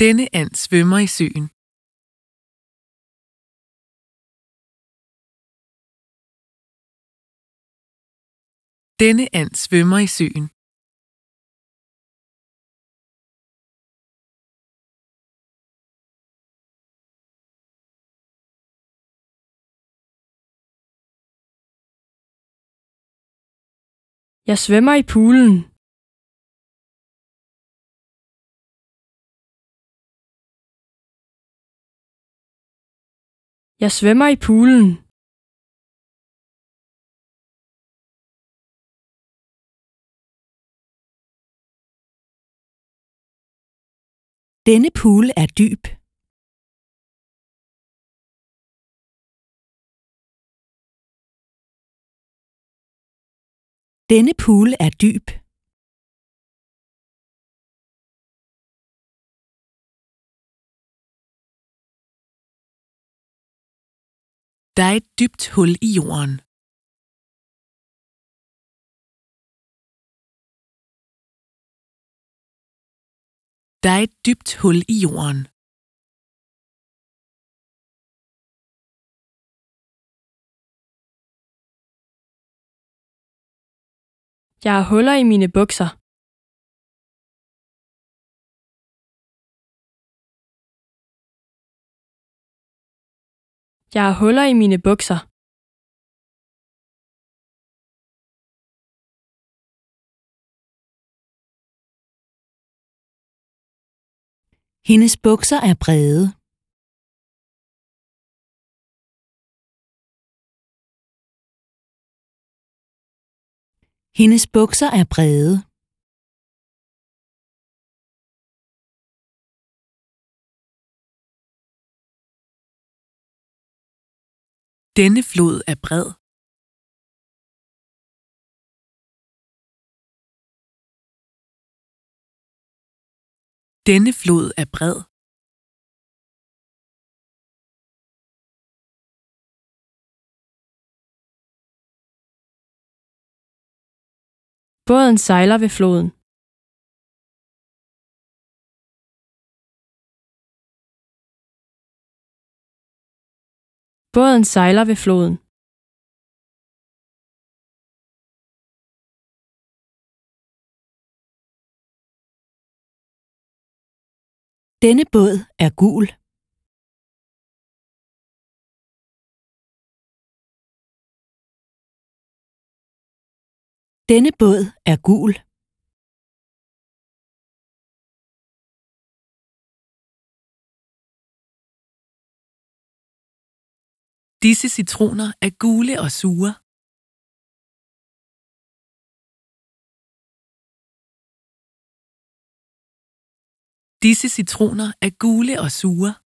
Denne and svømmer i søen. Denne and svømmer i søen. Jeg svømmer i poolen. Jeg svømmer i poolen. Denne pool er dyb. Denne pool er dyb. Der er et dybt hul i jorden. Der er et dybt hul i jorden. Jeg har huller i mine bukser. Jeg har huller i mine bukser. Hendes bukser er brede. Hendes bukser er brede. Denne flod er bred. Denne flod er bred. Båden sejler ved floden. Båden sejler ved floden. Denne båd er gul. Denne båd er gul. Disse citroner er gule og sure. Disse citroner er gule og sure.